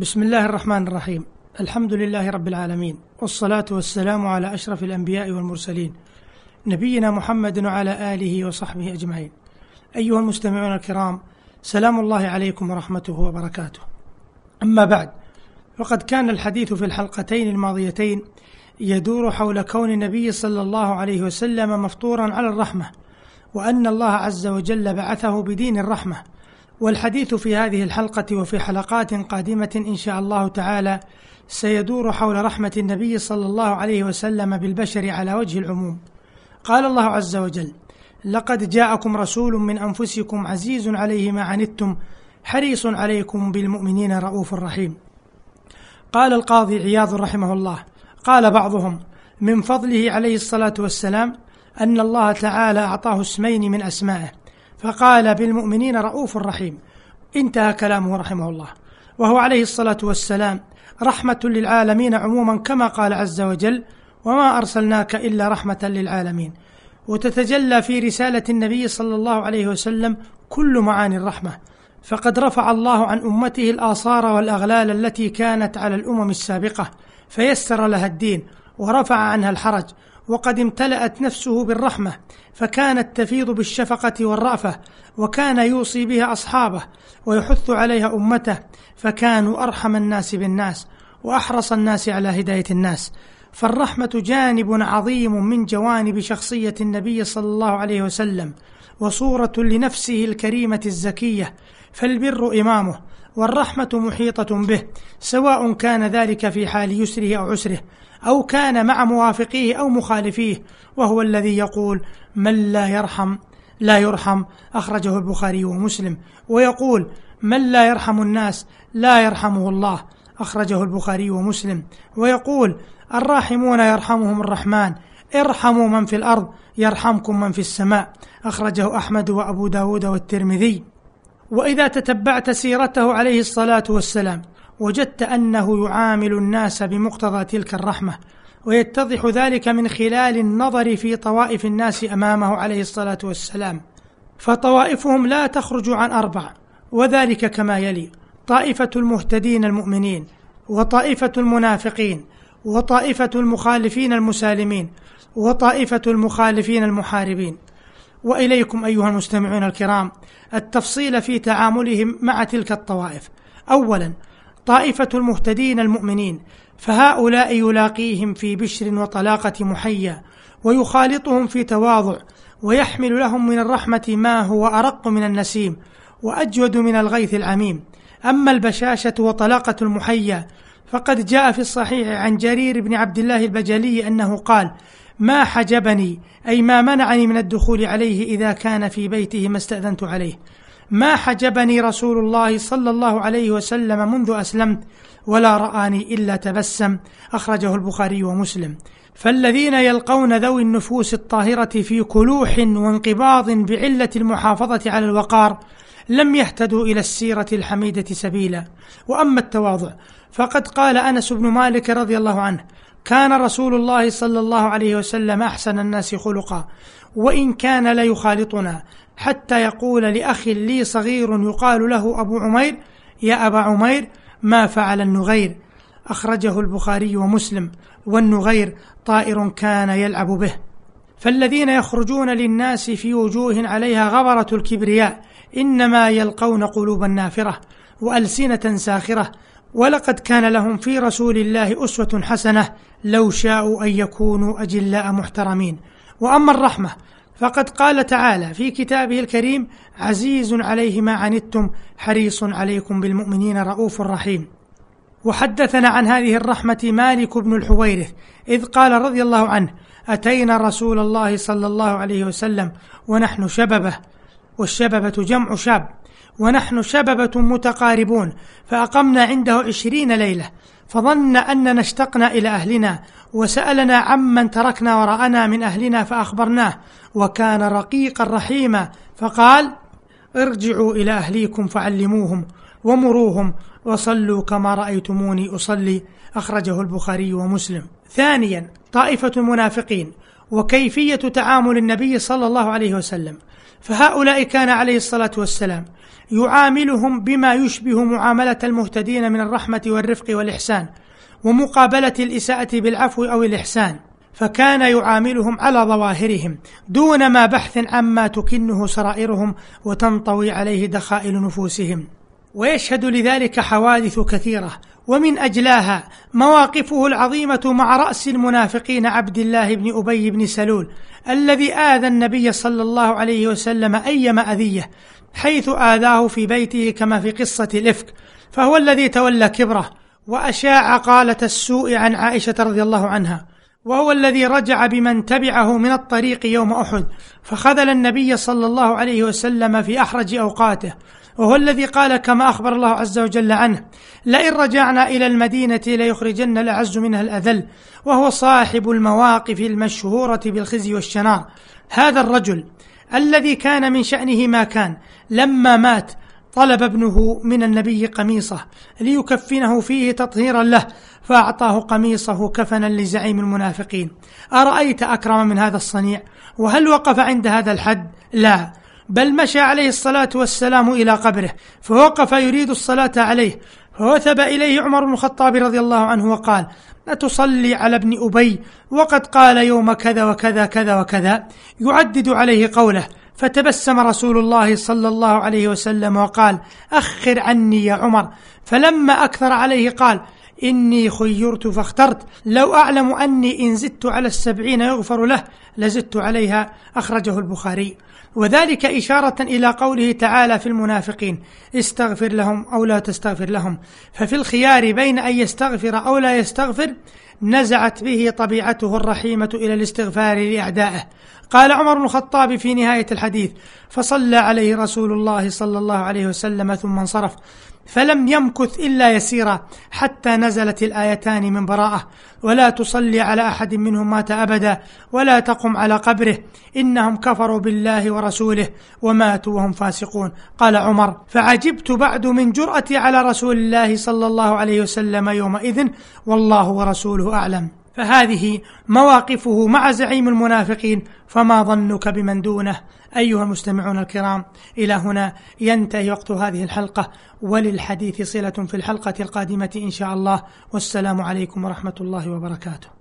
بسم الله الرحمن الرحيم الحمد لله رب العالمين والصلاة والسلام على أشرف الأنبياء والمرسلين نبينا محمد وعلى آله وصحبه أجمعين أيها المستمعون الكرام سلام الله عليكم ورحمته وبركاته أما بعد فقد كان الحديث في الحلقتين الماضيتين يدور حول كون النبي صلى الله عليه وسلم مفطورا على الرحمة وأن الله عز وجل بعثه بدين الرحمة والحديث في هذه الحلقة وفي حلقات قادمة إن شاء الله تعالى سيدور حول رحمة النبي صلى الله عليه وسلم بالبشر على وجه العموم. قال الله عز وجل: لقد جاءكم رسول من أنفسكم عزيز عليه ما عنتم حريص عليكم بالمؤمنين رؤوف رحيم. قال القاضي عياض رحمه الله: قال بعضهم: من فضله عليه الصلاة والسلام أن الله تعالى أعطاه اسمين من أسمائه فقال بالمؤمنين رؤوف رحيم. انتهى كلامه رحمه الله. وهو عليه الصلاة والسلام رحمة للعالمين عموما كما قال عز وجل وما أرسلناك إلا رحمة للعالمين وتتجلى في رسالة النبي صلى الله عليه وسلم كل معاني الرحمة. فقد رفع الله عن أمته الآثار والأغلال التي كانت على الأمم السابقة فيسر لها الدين ورفع عنها الحرج وقد امتلأت نفسه بالرحمة فكانت تفيض بالشفقة والرأفة وكان يوصي بها أصحابه ويحث عليها أمته فكانوا أرحم الناس بالناس وأحرص الناس على هداية الناس. فالرحمة جانب عظيم من جوانب شخصية النبي صلى الله عليه وسلم. وصورة لنفسه الكريمة الزكية فالبر إمامه والرحمة محيطة به سواء كان ذلك في حال يسره أو عسره أو كان مع موافقيه أو مخالفيه وهو الذي يقول من لا يرحم؟ لا يرحم أخرجه البخاري ومسلم ويقول من لا يرحم الناس؟ لا يرحمه الله. أخرجه البخاري ومسلم ويقول الراحمون يرحمهم الرحمن. ارحموا من في الأرض يرحمكم من في السماء. أخرجه أحمد وأبو داود والترمذي. وإذا تتبعت سيرته عليه الصلاة والسلام وجدت أنه يعامل الناس بمقتضى تلك الرحمة ويتضح ذلك من خلال النظر في طوائف الناس أمامه عليه الصلاة والسلام. فطوائفهم لا تخرج عن أربع وذلك كما يلي طائفة المهتدين المؤمنين وطائفة المنافقين وطائفة المخالفين المسالمين وطائفة المخالفين المحاربين. وإليكم أيها المستمعون الكرام التفصيل في تعاملهم مع تلك الطوائف. أولا طائفة المهتدين المؤمنين فهؤلاء يلاقيهم في بشر وطلاقة محيا ويخالطهم في تواضع ويحمل لهم من الرحمة ما هو أرق من النسيم وأجود من الغيث العميم. أما البشاشة وطلاقة المحيا فقد جاء في الصحيح عن جرير بن عبد الله البجلي أنه قال ما حجبني أي ما منعني من الدخول عليه إذا كان في بيته ما استأذنت عليه. ما حجبني رسول الله صلى الله عليه وسلم منذ أسلمت ولا رآني إلا تبسم أخرجه البخاري ومسلم. فالذين يلقون ذوي النفوس الطاهرة في كلوح وانقباض بعلة المحافظة على الوقار لم يهتدوا إلى السيرة الحميدة سبيلا. وأما التواضع فقد قال أنس بن مالك رضي الله عنه كان رسول الله صلى الله عليه وسلم أحسن الناس خلقا وإن كان ليخالطنا حتى يقول لأخ لي صغير يقال له أبو عمير يا أبا عمير ما فعل النغير؟ أخرجه البخاري ومسلم والنغير طائر كان يلعب به. فالذين يخرجون للناس في وجوه عليها غبرة الكبرياء إنما يلقون قلوبا نافرة وألسنة ساخرة ولقد كان لهم في رسول الله أسوة حسنة لو شاءوا أن يكونوا أجلاء محترمين. وأما الرحمة فقد قال تعالى في كتابه الكريم عزيز عليه ما عنتم حريص عليكم بالمؤمنين رؤوف رحيم. وحدثنا عن هذه الرحمة مالك بن الحويرث إذ قال رضي الله عنه أتينا رسول الله صلى الله عليه وسلم ونحن شببة والشببة جمع شاب ونحن شببة متقاربون فأقمنا عنده عشرين ليلة فظن أننا اشتقنا إلى أهلنا وسألنا عمن تركنا وراءنا من أهلنا فأخبرناه وكان رقيقا رحيما فقال ارجعوا إلى أهليكم فعلموهم ومروهم وصلوا كما رأيتموني أصلي أخرجه البخاري ومسلم. ثانيا طائفة المنافقين وكيفية تعامل النبي صلى الله عليه وسلم فهؤلاء كان عليه الصلاة والسلام يعاملهم بما يشبه معاملة المهتدين من الرحمة والرفق والإحسان ومقابلة الإساءة بالعفو أو الإحسان فكان يعاملهم على ظواهرهم دون ما بحث عما تكنه سرائرهم وتنطوي عليه دخائل نفوسهم. ويشهد لذلك حوادث كثيرة ومن أجلاها مواقفه العظيمة مع رأس المنافقين عبد الله بن أبي بن سلول الذي آذى النبي صلى الله عليه وسلم أيما أذية حيث آذاه في بيته كما في قصة الإفك فهو الذي تولى كبره وأشاع قالة السوء عن عائشة رضي الله عنها. وهو الذي رجع بمن تبعه من الطريق يوم أحد فخذل النبي صلى الله عليه وسلم في أحرج أوقاته وهو الذي قال كما أخبر الله عز وجل عنه لئن رجعنا إلى المدينة ليخرجن الأعز منها الأذل وهو صاحب المواقف المشهورة بالخزي والشنار. هذا الرجل الذي كان من شأنه ما كان لما مات طلب ابنه من النبي قميصه ليكفنه فيه تطهيرا له فأعطاه قميصه كفنا لزعيم المنافقين. أرأيت أكرم من هذا الصنيع؟ وهل وقف عند هذا الحد؟ لا بل مشى عليه الصلاة والسلام إلى قبره فوقف يريد الصلاة عليه. فوثب إليه عمر بن الخطاب رضي الله عنه وقال أتصلي على ابن أبي؟ وقد قال يوم كذا وكذا كذا وكذا يعدد عليه قوله فتبسم رسول الله صلى الله عليه وسلم وقال أخر عني يا عمر. فلما أكثر عليه قال إني خيرت فاخترت. لو أعلم أني إن زدت على السبعين يغفر له لزدت عليها. أخرجه البخاري. وذلك إشارة إلى قوله تعالى في المنافقين استغفر لهم أو لا تستغفر لهم. ففي الخيار بين أن يستغفر أو لا يستغفر نزعت به طبيعته الرحيمة إلى الاستغفار لأعدائه. قال عمر بن الخطاب في نهاية الحديث فصلى عليه رسول الله صلى الله عليه وسلم ثم انصرف. فلم يمكث إلا يسيرا حتى نزلت الآيتان من براءة. ولا تصلي على أحد منهم مات أبدا ولا تقم على قبره. إنهم كفروا بالله ورسوله وماتوا وهم فاسقون. قال عمر فعجبت بعد من جرأتي على رسول الله صلى الله عليه وسلم يومئذ والله ورسوله أعلم. فهذه مواقفه مع زعيم المنافقين فما ظنك بمن دونه؟ أيها المستمعون الكرام إلى هنا ينتهي وقت هذه الحلقة. وللحديث صلة في الحلقة القادمة إن شاء الله. والسلام عليكم ورحمة الله وبركاته.